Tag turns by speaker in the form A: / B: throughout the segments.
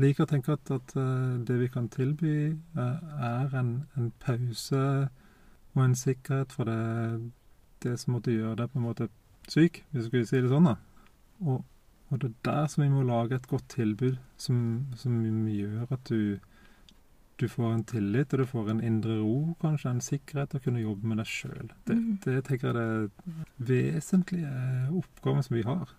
A: liker å tenke at, at eh, det vi kan tilby, eh, er en, en pause og en sikkerhet for det, det som måtte gjøre deg på en måte syk, hvis du skulle si det sånn. da. Og, og det er der som vi må lage et godt tilbud som, som gjør at du, du får en tillit, og du får en indre ro, kanskje, en sikkerhet å kunne jobbe med deg sjøl. Det,
B: Mm.
A: det tenker jeg er det vesentlige oppgaven som vi har.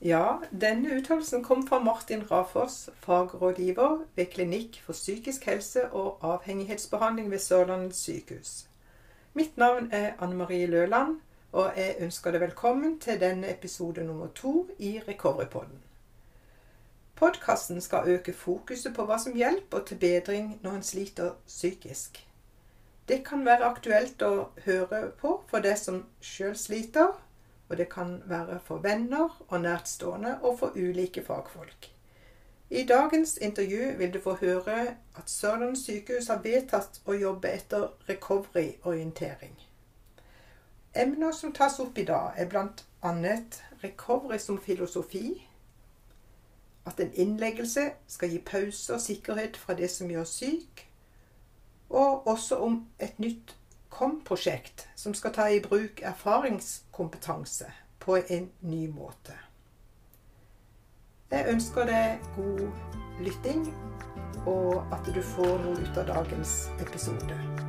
B: Ja, denne uttalelsen kom fra Martin Rafoss, fagrådgiver ved Klinikk for psykisk helse og avhengighetsbehandling ved Sørlandet sykehus. Mitt navn er Anne Marie Løland, og jeg ønsker deg velkommen til denne episode nummer to i Recoverypodden. Podkasten skal øke fokuset på hva som hjelper til bedring når en sliter psykisk. Det kan være aktuelt å høre på for deg som sjøl sliter, og det kan være for venner og nærtstående og for ulike fagfolk. I dagens intervju vil du få høre at Sørlandet sykehus har vedtatt å jobbe etter recovery-orientering. Emner som tas opp i dag, er bl.a. recovery som filosofi, at en innleggelse skal gi pause og sikkerhet fra det som gjør syk, og også om et nytt KOM-prosjekt som skal ta i bruk erfaringskompetanse på en ny måte. Jeg ønsker deg god lytting, og at du får noe ut av dagens episode.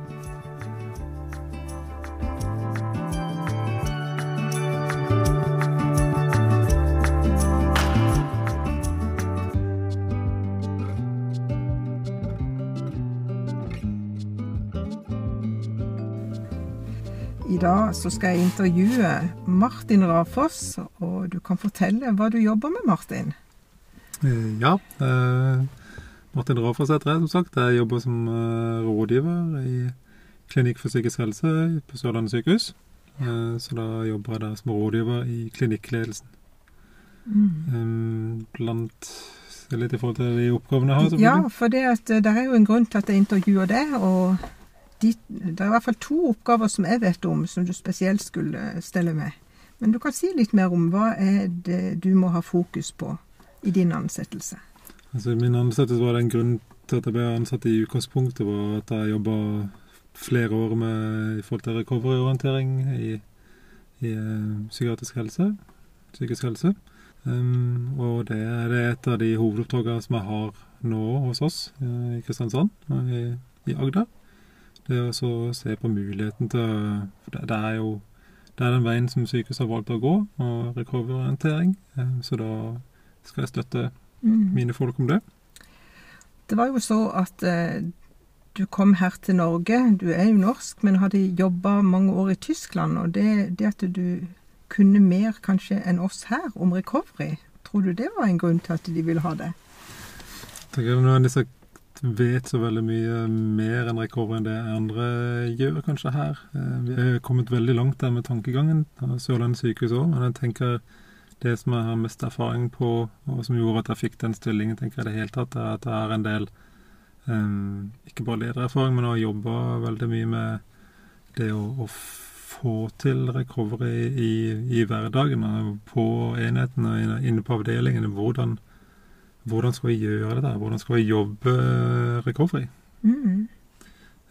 B: Dag så skal jeg intervjue Martin Rafoss, og du kan fortelle hva du jobber med, Martin.
A: Eh, Ja. Eh, Martin Rafoss heter jeg, som sagt. Jeg jobber som eh, rådgiver i Klinikk for psykisk helse på Sørlandet sykehus. Eh, så da jobber jeg der som rådgiver i klinikkledelsen. Eh, blant Litt i forhold til de oppgavene jeg har,
B: Ja, for det, at, det er jo en grunn til at jeg intervjuer deg, og de, det er i hvert fall to oppgaver som jeg vet om, som du spesielt skulle stelle med. Men du kan si litt mer om hva er det du må ha fokus på i din ansettelse.
A: Altså, min ansettelse var den grunnen til at jeg ble ansatt i utgangspunktet, var at jeg jobba flere år med i forhold til recovery-orientering i, i eh, psykiatrisk helse, psykisk helse. Um, og det det er et av de hovedoppdragene som jeg har nå hos oss eh, i Kristiansand og i, i Agder. Det er å se på muligheten til For det, det er jo det er den veien som sykehuset har valgt å gå, og recovery-orientering. Eh, så da skal jeg støtte
B: Mm.
A: mine folk om det.
B: Det var jo så at eh, du kom her til Norge. Du er jo norsk, men hadde jobba mange år i Tyskland. Og det, det at du kunne mer kanskje enn oss her om recovery, tror du det var en grunn til at de ville ha det?
A: Jeg tenker nødvendigvis at jeg vet så veldig mye mer enn recovery enn det andre gjør kanskje her. Eh, Vi er kommet veldig langt der med tankegangen Sørlandet sykehus òg, men jeg tenker det som jeg har mest erfaring på, og som gjorde at jeg fikk den stillingen, tenker jeg det hele tatt, er at jeg har en del um, ikke bare ledererfaring, men har jobba veldig mye med det å, å få til recovery i, i hverdagen, på enhetene inne på avdelingene. Hvordan hvordan skal vi gjøre det der? Hvordan skal vi jobbe eh, recovery?
B: Mm.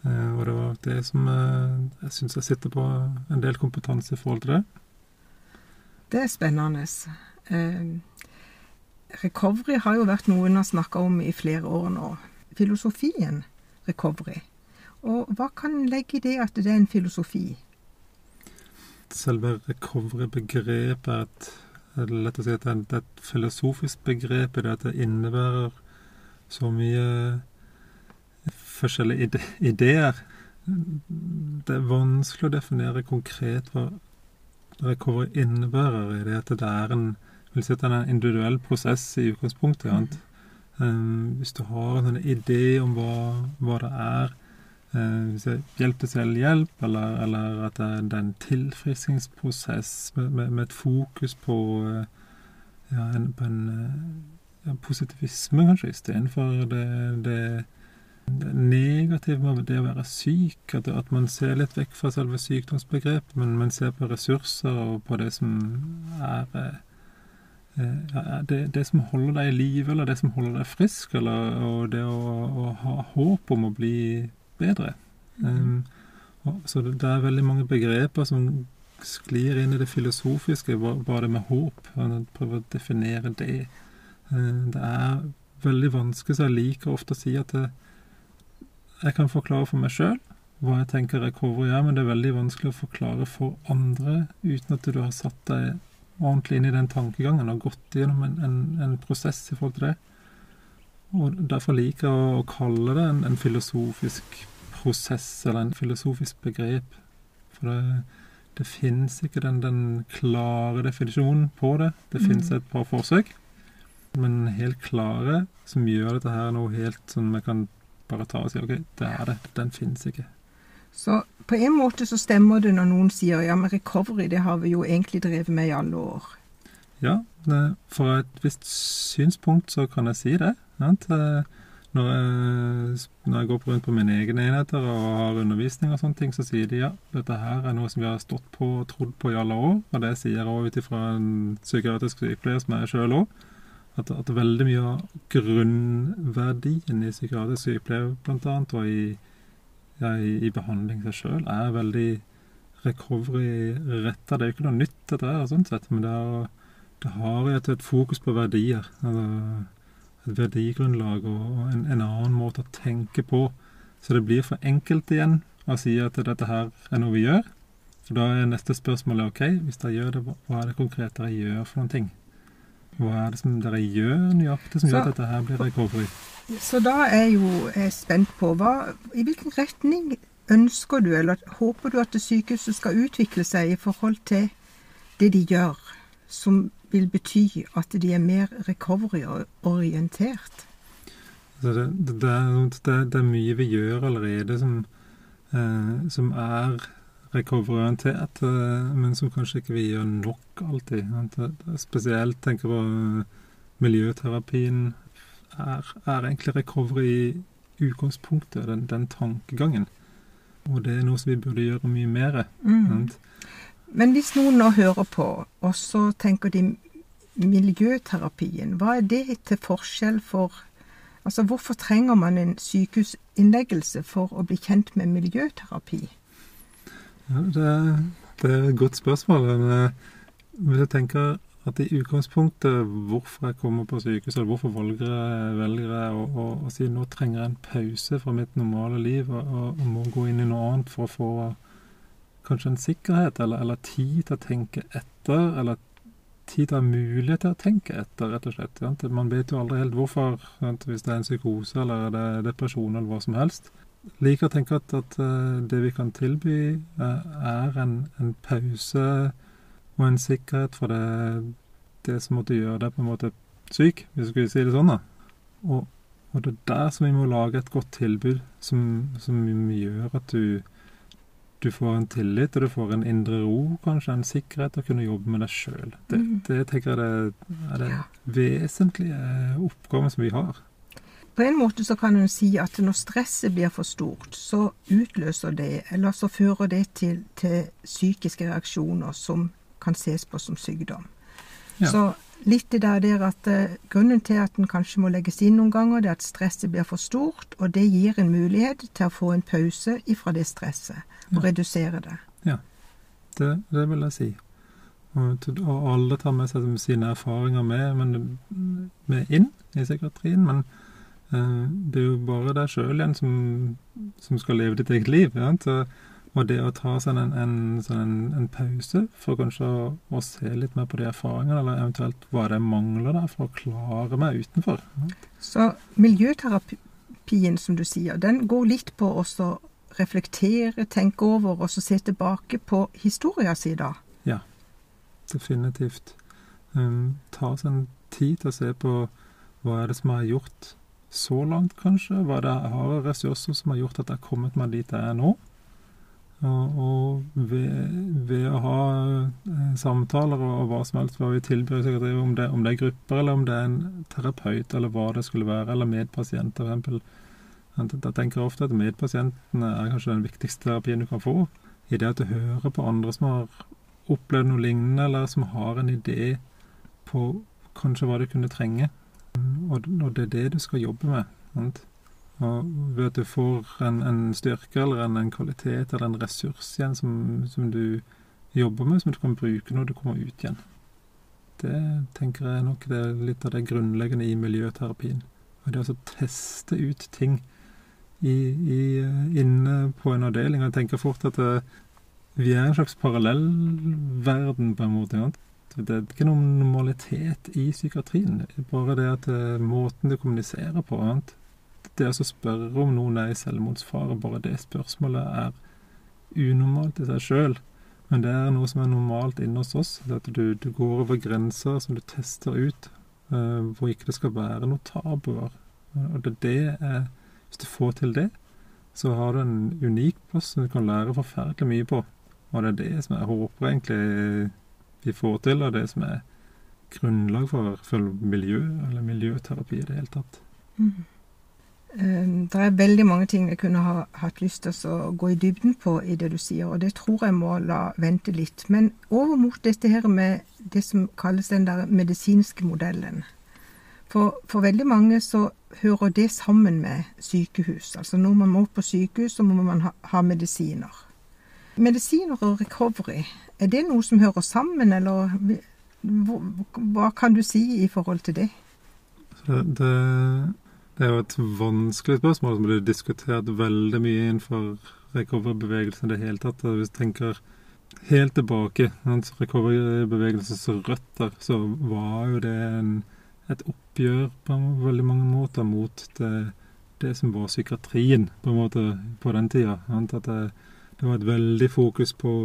A: Eh, og det var det som eh, jeg syns jeg sitter på en del kompetanse i forhold til det.
B: Det er spennende. Eh, recovery har jo vært noe en har snakka om i flere år nå. Filosofien recovery. Og hva kan en legge i det at det er en filosofi?
A: Selve recovery-begrepet er et det er lett å si at det er, et filosofisk begrep i det at det innebærer så mye forskjellige ide ideer. Det er vanskelig å definere konkret hva recovery innebærer i det at det er en si det er en individuell prosess i utgangspunktet. Mm. Um, hvis du har en sånn idé om hva, hva det er, eh, hvis hjelp til selvhjelp, eller, eller at det er, en tilfriskningsprosess med, med, med et fokus på, eh, ja, en, på en eh, ja, positivisme, kanskje, istedenfor det, det, det negative med det å være syk. At, at man ser litt vekk fra selve sykdomsbegrepet, men man ser på ressurser og på det som er ja, det, det, som holder deg i live, eller det som holder deg frisk, eller og det å, å, ha håp om å bli bedre. Um, så det, det, er veldig mange begreper som sklir inn i det filosofiske, bare med håp. Prøve å definere det. Uh, det er veldig vanskelig, så jeg liker ofte å si at det, jeg kan forklare for meg sjøl hva jeg tenker recovery er, men det er veldig vanskelig å forklare for andre uten at du har satt deg ordentlig inn i den tankegangen og gått gjennom en, en, en prosess i forhold til det. Og Derfor liker jeg å kalle det en, en filosofisk prosess, eller en filosofisk begrep. For det, det fins ikke den, den, klare definisjonen på det. Det mm. fins et par forsøk, men helt klare, som gjør dette her noe helt sånn vi kan bare ta og si OK, det er det. Den fins ikke.
B: Så på en måte så stemmer det når noen sier ja, men recovery det har vi jo egentlig drevet med i alle år.
A: Ja, fra et visst synspunkt så kan jeg si det. Sant? når jeg, når jeg, går rundt på mine egne enheter og har undervisning og sånne ting, så sier de ja, dette her er noe som vi har stått på og trodd på i alle år. Og det sier jeg òg ut ifra en psykiatrisk sykepleier som jeg sjøl òg. At, at, veldig mye av grunnverdien i psykiatrisk sykepleie bl.a. og i ja, i, i, behandling seg sjøl er veldig recovery-retta. Det er jo ikke noe nytt, dette her, sånn sett, men det, er, har jo et, fokus på verdier. Eller et verdigrunnlag og en, en, annen måte å tenke på. Så det blir for enkelt igjen å si at dette her er noe vi gjør. For da er neste spørsmål OK, hvis dere gjør det, hva er det konkret dere gjør for noen ting? Hva er det som dere gjør nøyaktig som gjør at dette her blir recovery?
B: Så da er jo jeg spent på hva, i hvilken retning ønsker du, eller håper du at det sykehuset skal utvikle seg i forhold til det de gjør, som vil bety at de er mer recovery-orientert?
A: Det, det, det, det, er mye vi gjør allerede som, eh, som er recovery-orientert, eh, men som kanskje ikke vi gjør nok alltid. Spesielt tenker på miljøterapien, er, er egentlig recovery i utgangspunktet, den, den, tankegangen. Og det er noe som vi burde gjøre mye mer. Mm.
B: Men hvis noen nå hører på, og så tenker de miljøterapien, hva er det til forskjell for Altså hvorfor trenger man en sykehusinnleggelse for å bli kjent med miljøterapi?
A: Ja, det, det er et godt spørsmål. Men eh, hvis jeg tenker at i utgangspunktet hvorfor jeg kommer på sykehus, eller hvorfor velger jeg, velger jeg å, å, å, si nå trenger jeg en pause fra mitt normale liv og, og, må gå inn i noe annet for å få kanskje en sikkerhet eller, eller tid til å tenke etter, eller tid ha mulighet til å tenke etter, rett og slett. Sant? Man vet jo aldri helt hvorfor, sant? hvis det er en psykose eller det er depresjon eller hva som helst. Liker å tenke at, at eh, det vi kan tilby, eh, er en, en pause og en sikkerhet for det, det som måtte gjøre deg på en måte syk, hvis du skulle si det sånn. da. Og, og, det er der som vi må lage et godt tilbud som, som gjør at du, du får en tillit, og du får en indre ro, kanskje, en sikkerhet å kunne jobbe med deg sjøl. Det, mm. det, tenker jeg det, er det ja. vesentlige oppgaven som vi har.
B: På en måte så kan en si at når stresset blir for stort, så utløser det, eller så fører det til, til psykiske reaksjoner som kan ses på som sykdom. Ja. Så litt det der at uh, grunnen til at den kanskje må legges inn noen ganger, det er at stresset blir for stort, og det gir en mulighet til å få en pause ifra det stresset, og ja. redusere det.
A: Ja, det, det, vil jeg si. Og, og, alle tar med seg sine erfaringer med, men, med inn i psykiatrien. Men eh, det er jo bare deg sjøl igjen som, som, skal leve ditt eget liv. Ja? Så, og det å ta seg en, en, en, en pause for kanskje å, å, se litt mer på de erfaringene, eller eventuelt hva det mangler der for å klare meg utenfor.
B: Så miljøterapien, som du sier, den går litt på å reflektere, tenke over og så se tilbake på historia si, da?
A: Ja, definitivt. Um, ta seg en tid til å se på hva er det som har gjort så langt, kanskje? Hva er det jeg har ressurser som har gjort at jeg har kommet meg dit jeg er nå? Og, ved, ved, å ha eh, samtaler og, hva som helst hva vi tilbyr, om det, om det, er grupper, eller om det er en terapeut, eller hva det skulle være, eller medpasienter, f.eks. Jeg tenker ofte at medpasientene er kanskje den viktigste terapien du kan få. I det at du hører på andre som har opplevd noe lignende, eller som har en idé på kanskje hva du kunne trenge. Og, og det er det du skal jobbe med. Sant? Og ved at du får en, en styrke eller en, en, kvalitet eller en ressurs igjen som, som, du jobber med, som du kan bruke når du kommer ut igjen. Det tenker jeg nok det er litt av det grunnleggende i miljøterapien. Og det å teste ut ting i, i, inne på en avdeling. Og jeg tenker fort at det, vi er en slags parallellverden, på en måte. Det er ikke noen normalitet i psykiatrien. Bare det at måten du kommuniserer på. Annet det å spørre om noen er i selvmordsfare, bare det spørsmålet er unormalt i seg sjøl. Men det er noe som er normalt inne hos oss. At du, du går over grenser som du tester ut, uh, hvor ikke det skal være noe tabuer. Og det, det er Hvis du får til det, så har du en unik plass som du kan lære forferdelig mye på. Og det er det som jeg håper egentlig vi får til, og det som er grunnlag for, for miljø, eller miljøterapi i det hele tatt. Mm.
B: Ehm, det er veldig mange ting jeg kunne ha hatt lyst til å gå i dybden på i det du sier, og det tror jeg må la vente litt. Men over mot dette her med det som kalles den der medisinske modellen. For, for veldig mange så hører det sammen med sykehus. Altså når man må på sykehus, så må man ha, ha medisiner. Medisiner og recovery, er det noe som hører sammen, eller hva kan du si i forhold til det?
A: det, det er jo et vanskelig spørsmål som blir diskutert veldig mye innenfor recovery-bevegelsen i det hele tatt. Hvis du tenker helt tilbake, recovery-bevegelsens røtter, så var jo det en, et oppgjør på veldig mange måter mot det, det, som var psykiatrien på måte på den tida. At det, det var et veldig fokus på,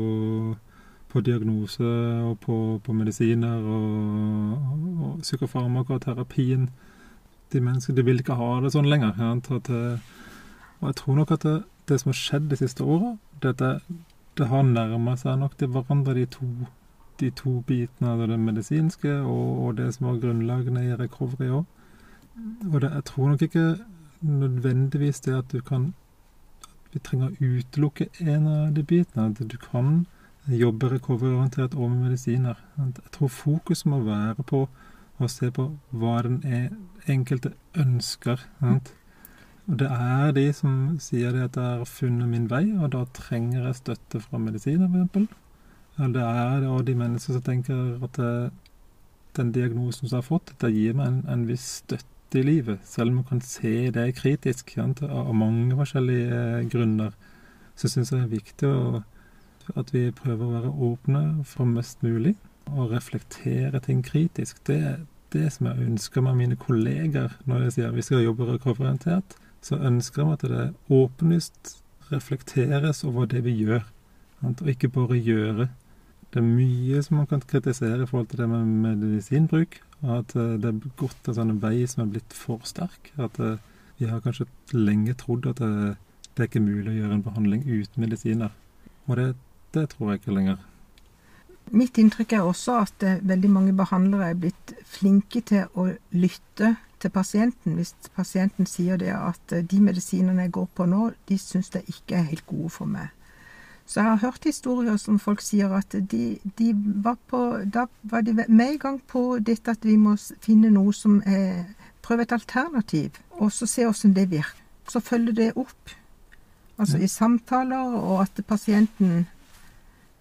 A: på diagnose og på, på medisiner og, og, og psykofarmaka og terapien de menneskene de vil ikke ha det sånn lenger. At, og jeg tror nok at det, det som har skjedd de siste åra, det, det har nærma seg nok til hverandre, de to, de to bitene av det medisinske og, og, det som var grunnlagene i recovery òg. Og det, jeg tror nok ikke nødvendigvis det at du kan Vi trenger å utelukke en av de bitene. At du kan jobbe recovery-orientert med medisiner. Jeg tror fokus må være på å se på hva den enkelte ønsker. Sant? Og det er de som sier det at jeg har funnet min vei, og da trenger jeg støtte fra medisiner, f.eks. Det er det de mennesker som tenker at det, den diagnosen som jeg har fått, det gir meg en, en viss støtte i livet, selv om man kan se det kritisk sant? av mange forskjellige eh, grunner. Så syns jeg det er viktig å, at vi prøver å være åpne for mest mulig å reflektere ting kritisk, det er det som jeg ønsker med mine kolleger når jeg sier vi skal jobbe recovery-orientert. Så ønsker jeg at det åpenlyst reflekteres over det vi gjør, og ikke bare gjøre. Det er mye som man kan kritisere i forhold til det med medisinbruk. Og At eh, det er gått en sånn vei som er blitt for sterk. At eh, vi har kanskje lenge trodd at det, det er ikke mulig å gjøre en behandling uten medisiner. Og det, det tror jeg ikke lenger.
B: Mitt inntrykk er også at eh, veldig mange behandlere er blitt flinke til å lytte til pasienten. Hvis pasienten sier det at eh, de medisinene jeg går på nå, de syns jeg ikke er helt gode for meg. Så jeg har hørt historier som folk sier at de, de var på Da var de med i gang på dette at vi må finne noe som er Prøve et alternativ, og så se hvordan det virker. Så følge det opp. Altså i samtaler, og at pasienten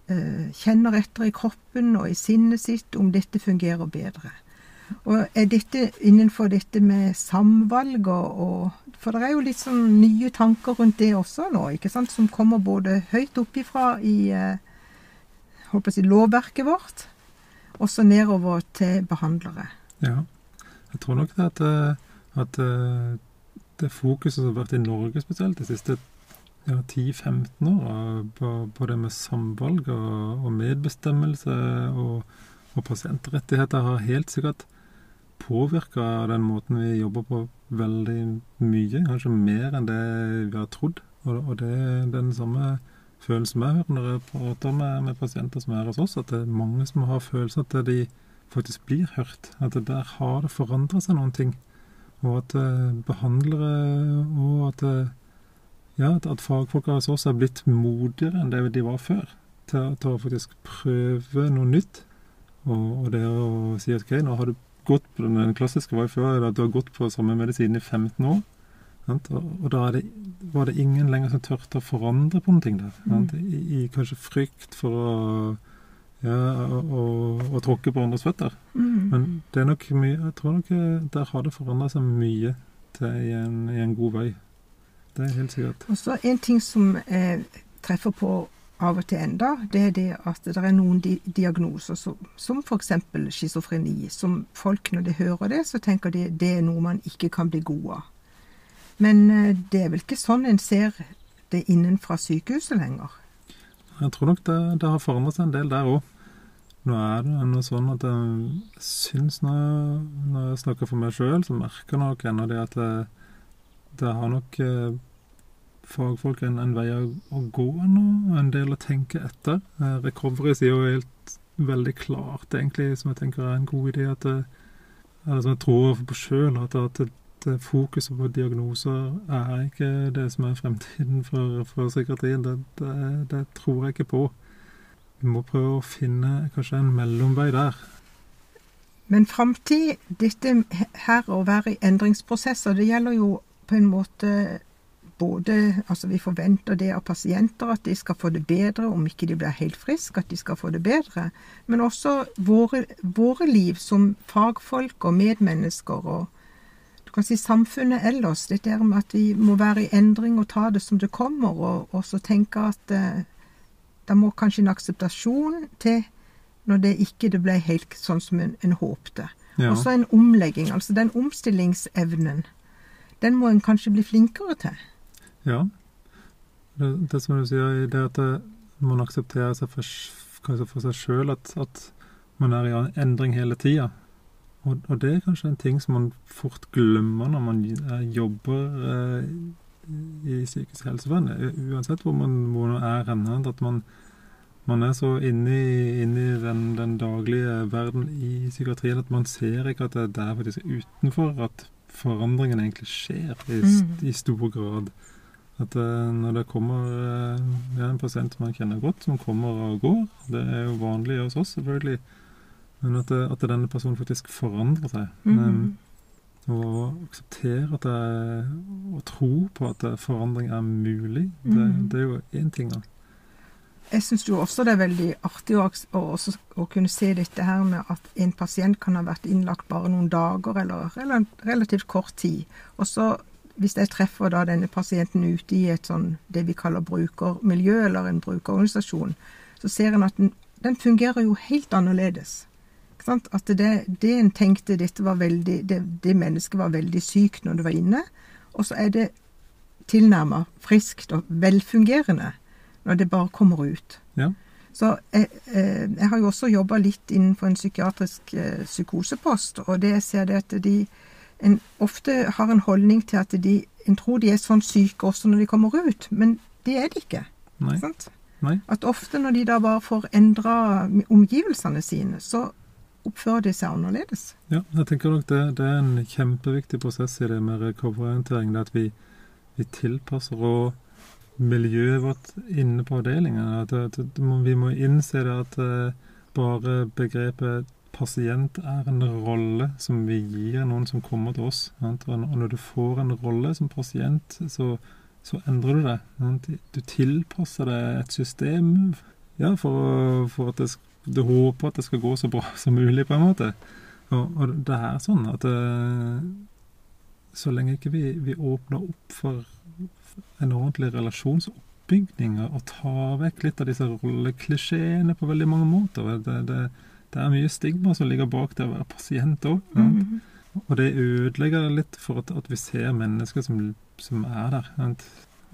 B: kjenner etter i kroppen og i sinnet sitt om dette fungerer bedre. Og er dette innenfor dette med samvalg og, og For det er jo litt sånn nye tanker rundt det også nå, ikke sant, som kommer både høyt oppifra i eh, håper jeg, lovverket vårt, og så nedover til behandlere.
A: Ja. Jeg tror nok at, eh, at det fokuset som har vært i Norge spesielt de siste ja, 10-15 år på, på, det med samvalg og, og medbestemmelse og, og, pasientrettigheter har helt sikkert påvirka den måten vi jobber på veldig mye. Kanskje mer enn det vi har trodd. Og, og det er den samme følelsen jeg hører når jeg prater med, med, pasienter som er hos oss, at det er mange som har følelsen at de faktisk blir hørt. At det der har det forandra seg noen ting. Og at eh, behandlere og at eh, ja, at fagfolka hos oss er blitt modigere enn det de var før. Til, til å faktisk prøve noe nytt. Og, og, det å si at ok, nå har du gått på den klassiske var før at du har gått på samme medisin i 15 år. Sant? Og, og da det, var det ingen lenger som turte å forandre på noen ting der.
B: Mm.
A: I, I, kanskje frykt for å ja, å tråkke på andres føtter.
B: Mm.
A: Men det er nok mye Jeg tror nok eh, der har det forandra seg mye til i en, i en god vei. Det er helt sikkert.
B: Og så en ting som jeg treffer på av og til enda, det er det at det er noen di diagnoser som, som f.eks. schizofreni, som folk når de hører det, så tenker de det er noe man ikke kan bli god av. Men eh, det er vel ikke sånn en ser det innenfra sykehuset lenger?
A: Jeg tror nok det, det har forandret seg en del der òg. Nå er det noe sånn at jeg syns når, når jeg snakker for meg sjøl, så merker nok en av det at det, det har nok eh, fagfolk en, en vei å, gå nå, en del å tenke etter. Eh, recovery sier jo helt veldig klart, egentlig, som jeg tenker er en god idé, at det, eller som jeg tror på sjøl, at, at det fokuset på diagnoser er ikke det som er fremtiden for, for psykiatrien. Det, det, det, tror jeg ikke på. Vi må prøve å finne kanskje en mellomvei der.
B: Men framtid, dette her å være i endringsprosesser, det gjelder jo på en måte både Altså, vi forventer det av pasienter, at de skal få det bedre, om ikke de blir helt friske, at de skal få det bedre. Men også våre, våre liv som fagfolk og medmennesker og du kan si samfunnet ellers. Dette er med at vi må være i endring og ta det som det kommer, og, og så tenke at eh, det må kanskje en akseptasjon til når det ikke det ble helt sånn som en, en håpte. Ja. Og så en omlegging. Altså den omstillingsevnen. Den må en kanskje bli flinkere til.
A: Ja. Det, det som du sier, det at man aksepterer seg for, for seg sjøl at, at, man er i endring hele tida. Og, og, det er kanskje en ting som man fort glemmer når man jobber eh, i psykisk helsevern. Uansett hvor man, hvor er ennå, At man, man, er så inne i, inne i den, den, daglige verden i psykiatrien at man ser ikke at det er der faktisk utenfor at forandringen egentlig skjer i, mm. i stor grad. At uh, når det kommer uh, en pasient man kjenner godt, som kommer og går Det er jo vanlig hos oss, selvfølgelig. Men at, uh, at denne personen faktisk forandrer seg. Mm. Um, og aksepterer at det og tro på at forandring er mulig, det, mm. det er jo én ting. da.
B: Jeg syns jo også det er veldig artig å, å, å, kunne se dette her med at en pasient kan ha vært innlagt bare noen dager eller, eller relativt kort tid. Og så hvis jeg treffer da denne pasienten ute i et sånn det vi kaller brukermiljø, eller en brukerorganisasjon, så ser en at den, den fungerer jo helt annerledes. At det, det en tenkte dette var veldig, det, det, mennesket var veldig sykt når det var inne, og så er det tilnærma friskt og velfungerende når det bare kommer ut.
A: Ja.
B: Så jeg, eh, jeg, har jo også jobba litt innenfor en psykiatrisk eh, psykosepost, og det jeg ser det at de en ofte har en holdning til at de en tror de er sånn syke også når de kommer ut, men det er de ikke.
A: Nei. Nei.
B: At ofte når de da bare får endra omgivelsene sine, så oppfører de seg annerledes.
A: Ja, jeg tenker nok det, det er en kjempeviktig prosess i det med recovery-orientering. At vi, vi tilpasser og miljøet vårt inne på avdelingen. At, vi må innse det at uh, bare begrepet pasient er en rolle som vi gir noen som kommer til oss. Og når du får en rolle som pasient, så, så endrer du det. Du tilpasser deg et system ja, for, for at det, du håper at det skal gå så bra som mulig, på en måte. Og, og det er sånn at eh, så lenge ikke vi, vi åpner opp for en ordentlig relasjonsoppbygning og tar vekk litt av disse rolleklisjeene på veldig mange måter det, det, det er mye stigma som ligger bak det å være pasient òg. Mm -hmm. Og det ødelegger litt for at, at vi ser mennesker som, som er der. Sant?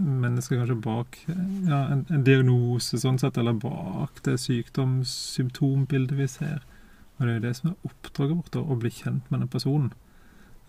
A: mennesker kanskje bak ja, en, en, diagnose, sånn sett, eller bak det sykdomssymptombildet vi ser. Og det er jo det som er oppdraget vårt, å bli kjent med den personen.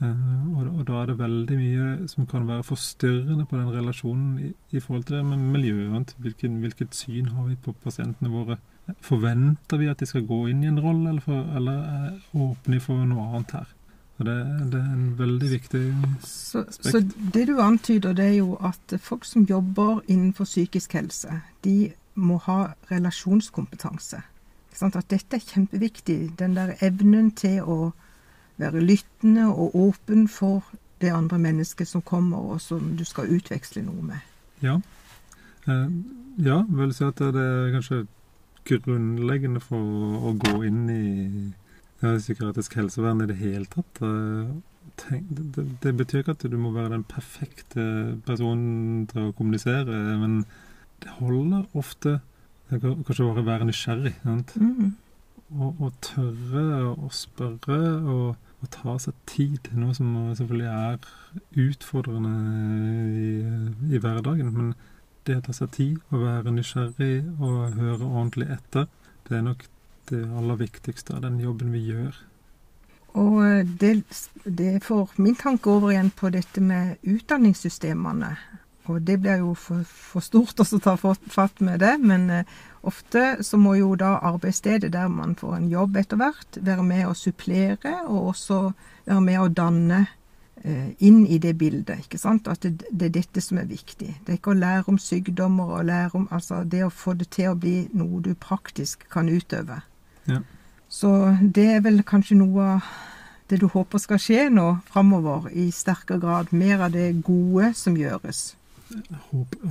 A: Uh, og, og, da er det veldig mye som kan være forstyrrende på den relasjonen i, i forhold til det med miljøet. Hvilken, hvilket syn har vi på pasientene våre? Forventer vi at de skal gå inn i en rolle, eller, for, eller åpner de for noe annet her? Og det, det, er en veldig viktig
B: så, aspekt. Så det du antyder, det er jo at folk som jobber innenfor psykisk helse, de må ha relasjonskompetanse. At dette er kjempeviktig. Den der evnen til å være lyttende og åpen for det andre mennesket som kommer, og som du skal utveksle noe med.
A: Ja. Eh, ja, vil si at det er kanskje grunnleggende for å gå inn i ja, psykiatrisk helsevern i det hele tatt. Eh, tenk, det, det, betyr ikke at du må være den perfekte personen til å kommunisere, men det holder ofte kanskje bare være nysgjerrig. Sant?
B: Mm.
A: Og, og, tørre å spørre og, og, ta seg tid. Noe som selvfølgelig er utfordrende i, i, hverdagen. Men det å ta seg tid, å være nysgjerrig og høre ordentlig etter, det er nok det aller viktigste av den jobben vi gjør.
B: Og det, det får min tanke over igjen på dette med utdanningssystemene. Og det blir jo for, for stort å ta fatt med det, men eh, ofte så må jo da arbeidsstedet der man får en jobb etter hvert, være med å supplere, og også være med å danne eh, inn i det bildet. ikke sant? At det, det, er dette som er viktig. Det er ikke å lære om sykdommer og lære om Altså det å få det til å bli noe du praktisk kan utøve.
A: Ja.
B: Så det er vel kanskje noe av det du håper skal skje nå framover, i sterkere grad. Mer av det gode som gjøres.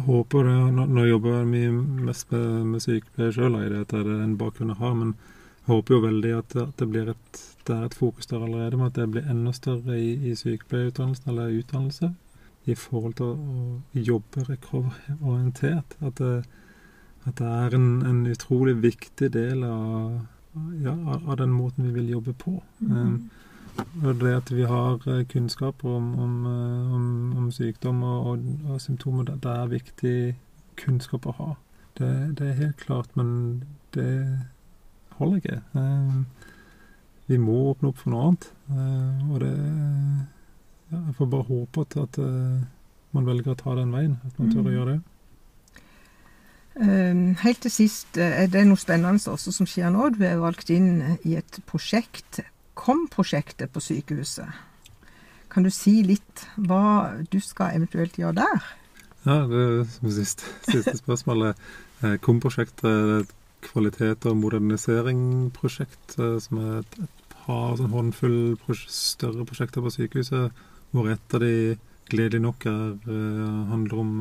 A: Håper det. Nå, jobber jeg mye mest med, med sykepleier sjøl, det er en bakgrunn jeg har. Men jeg håper jo veldig at, at det, blir et, det er et fokus der allerede, med at det blir enda større i, i sykepleierutdannelsen eller utdannelse i forhold til å, å jobbe recovery-orientert. At, at, det er en, en, utrolig viktig del av, ja, av, den måten vi vil jobbe på. Mm. Um, og det at vi har eh, kunnskap om, om, eh, om, om sykdom og, og, og, symptomer, det, det, er viktig kunnskap å ha. Det, det, er helt klart, men det holder ikke. Eh, vi må åpne opp for noe annet. Og det ja, Jeg får bare håpe at, at, man velger å ta den veien. At man tør å mm. gjøre det.
B: Helt til sist, er det noe spennende også som skjer nå? Du er valgt inn i et prosjekt KOM-prosjektet på sykehuset. Kan du si litt hva du skal eventuelt gjøre der?
A: Ja, det er siste, siste spørsmålet. Eh, KOM-prosjektet er et kvalitet- og moderniseringsprosjekt eh, som er et par sånn håndfull større prosjekter på sykehuset, hvor et av de gledelig nok er, eh, handler om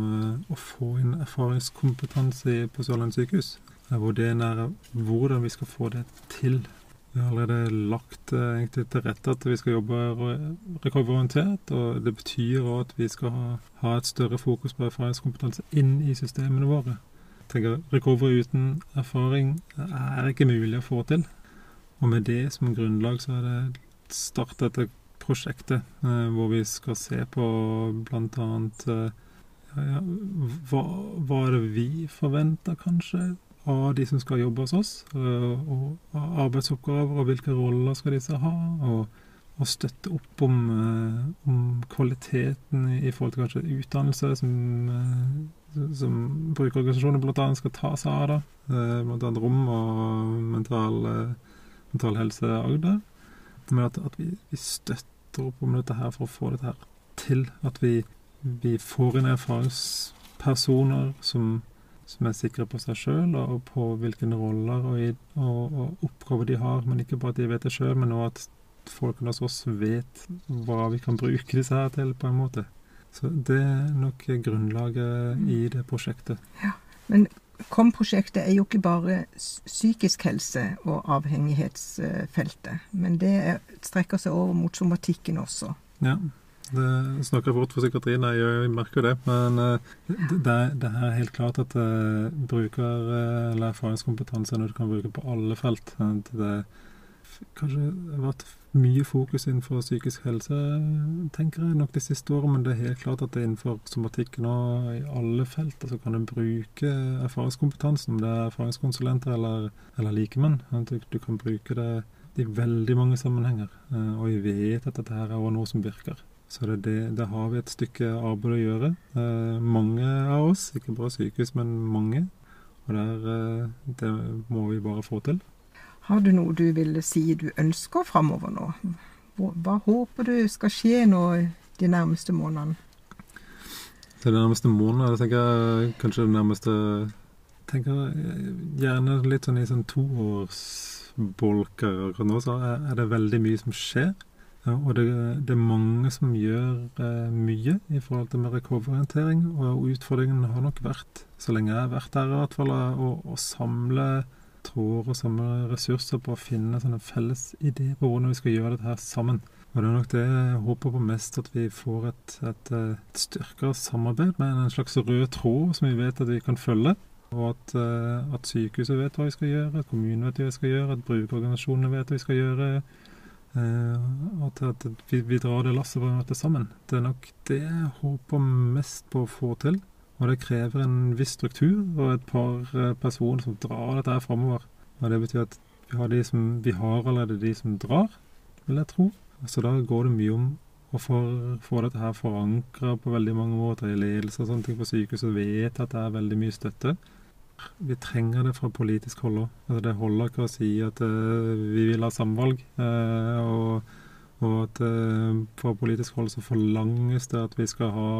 A: å få inn erfaringskompetanse på Sørlandet sykehus. Hvor det er hvordan vi skal få det til vi har allerede lagt eh, egentlig til rette at vi skal jobbe recovery-orientert. Og det betyr òg at vi skal ha, et større fokus på erfaringskompetanse inn i systemene våre. Jeg tenker Recovery uten erfaring er ikke mulig å få til. Og med det som grunnlag så er det startet dette prosjektet eh, hvor vi skal se på bl.a. Eh, ja, ja, hva, hva er det vi forventer, kanskje? Av de som skal jobbe hos oss, eh, og arbeidsoppgaver, og hvilke roller skal disse ha, og, og støtte opp om, eh, om, kvaliteten i forhold til kanskje utdannelse, som, eh, som brukerorganisasjoner bl.a. skal ta seg av, da. bl.a. rom og mental, mental helse Agder. Men at, at vi, vi, støtter opp om dette her for å få dette her til. At vi, vi får inn erfaringspersoner som som er sikre på seg sjøl og på hvilke roller og, og, og, oppgaver de har. Men ikke bare at de vet det sjøl, men òg at folkene hos oss vet hva vi kan bruke disse her til, på en måte. Så det er nok grunnlaget i det prosjektet.
B: Ja, Men KOM-prosjektet er jo ikke bare psykisk helse og avhengighetsfeltet, men det strekker seg over mot somatikken også.
A: Ja. Det snakker fort for psykiatrien, jeg merker det. Men eh, det, det er helt klart at uh, bruker- eh, eller erfaringskompetanse er noe du kan bruke på alle felt. Det kanskje har vært mye fokus innenfor psykisk helse, tenker jeg nok de siste årene, men det er helt klart at det er innenfor somatikk nå, i alle felt så kan du bruke erfaringskompetansen, om det er erfaringskonsulenter eller, eller likemenn. Du, du, kan bruke det i veldig mange sammenhenger, og vi vet at dette her er noe som virker. Så det, det, der har vi et stykke arbeid å gjøre. Eh, mange av oss, ikke bare sykehus, men mange. Og der, eh, det må vi bare få til.
B: Har du noe du vil si du ønsker framover nå? Hva håper du skal skje nå de nærmeste månedene?
A: De nærmeste månedene tenker jeg kanskje det nærmeste tenker Gjerne litt sånn i sånn toårsbolker. Akkurat nå så er det veldig mye som skjer. Ja, og det, det, er mange som gjør eh, mye i forhold til med recover-orientering. Og utfordringen har nok vært, så lenge jeg har vært der, i hvert fall, å, å samle tråder og samle ressurser på å finne sånne felles ideer på hvordan vi skal gjøre dette her sammen. Og det er nok det jeg håper på mest, at vi får et, et, et styrkere samarbeid med en slags rød tråd som vi vet at vi kan følge. Og at, eh, at sykehuset vet hva vi skal gjøre, at kommunen vet hva vi skal gjøre, at brukerorganisasjonene vet hva vi skal gjøre. Uh, at, at vi, vi, drar det lasset på en måte sammen. Det er nok det jeg håper mest på å få til. Og det krever en viss struktur og et par uh, personer som drar dette her framover. Og det betyr at vi har, de som, vi har allerede de som drar, vil jeg tro. Så da går det mye om å få dette her forankra på veldig mange måter i ledelse og sånne ting på sykehuset. Vet at det er veldig mye støtte vi trenger det fra politisk hold òg. Altså, det holder ikke å si at uh, vi vil ha samvalg. Uh, og, og, at uh, fra politisk hold så forlanges det at vi skal ha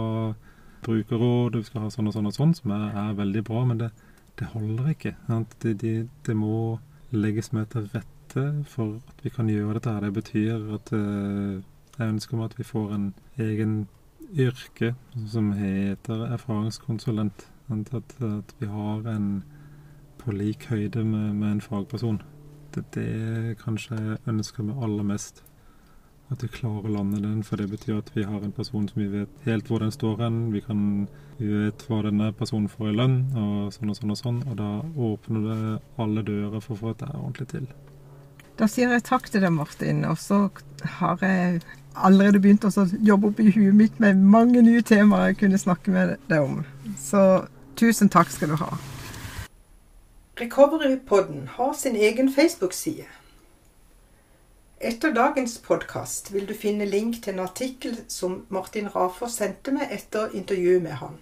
A: brukerråd, vi skal ha sånn og sånn og sånn, som er, er veldig bra. Men det, det holder ikke. Det, de, det, må legges med til rette for at vi kan gjøre dette. her. Det betyr at jeg ønsker meg at vi får en egen yrke som heter erfaringskonsulent. At, at, vi har en på lik høyde med, med en fagperson. Det det kanskje jeg ønsker meg aller mest. At vi klarer å lande den, for det betyr at vi har en person som vi vet helt hvor den står hen. Vi, kan, vi vet hva denne personen får i lønn, og sånn og sånn og sånn. Og da åpner det alle dører for å få dette ordentlig til.
C: Da sier jeg takk til deg, Martin. Og så har jeg allerede begynt å jobbe opp i huet mitt med mange nye temaer jeg kunne snakke med deg om. Så Tusen takk skal du ha.
B: Recoverypodden har sin egen Facebook-side. Etter dagens podkast vil du finne link til en artikkel som Martin Rafer sendte meg etter intervjuet med han.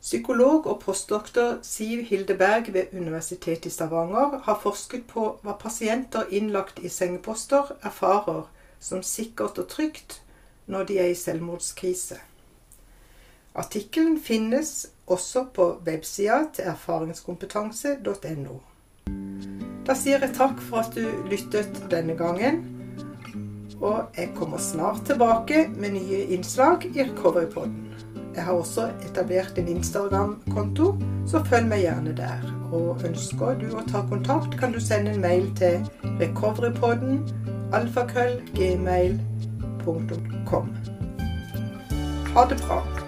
B: Psykolog og postdoktor Siv Hildeberg ved Universitetet i Stavanger har forsket på hva pasienter innlagt i sengeposter erfarer som sikkert og trygt når de er i selvmordskrise. Artikkelen finnes også på websida til erfaringskompetanse.no. Da sier jeg takk for at du lyttet denne gangen. Og jeg kommer snart tilbake med nye innslag i Recoverypodden. Jeg har også etablert en Instagram-konto, så følg meg gjerne der. Og ønsker du å ta kontakt, kan du sende en mail til recoverypodden alfakøllgmail.com. Ha det bra.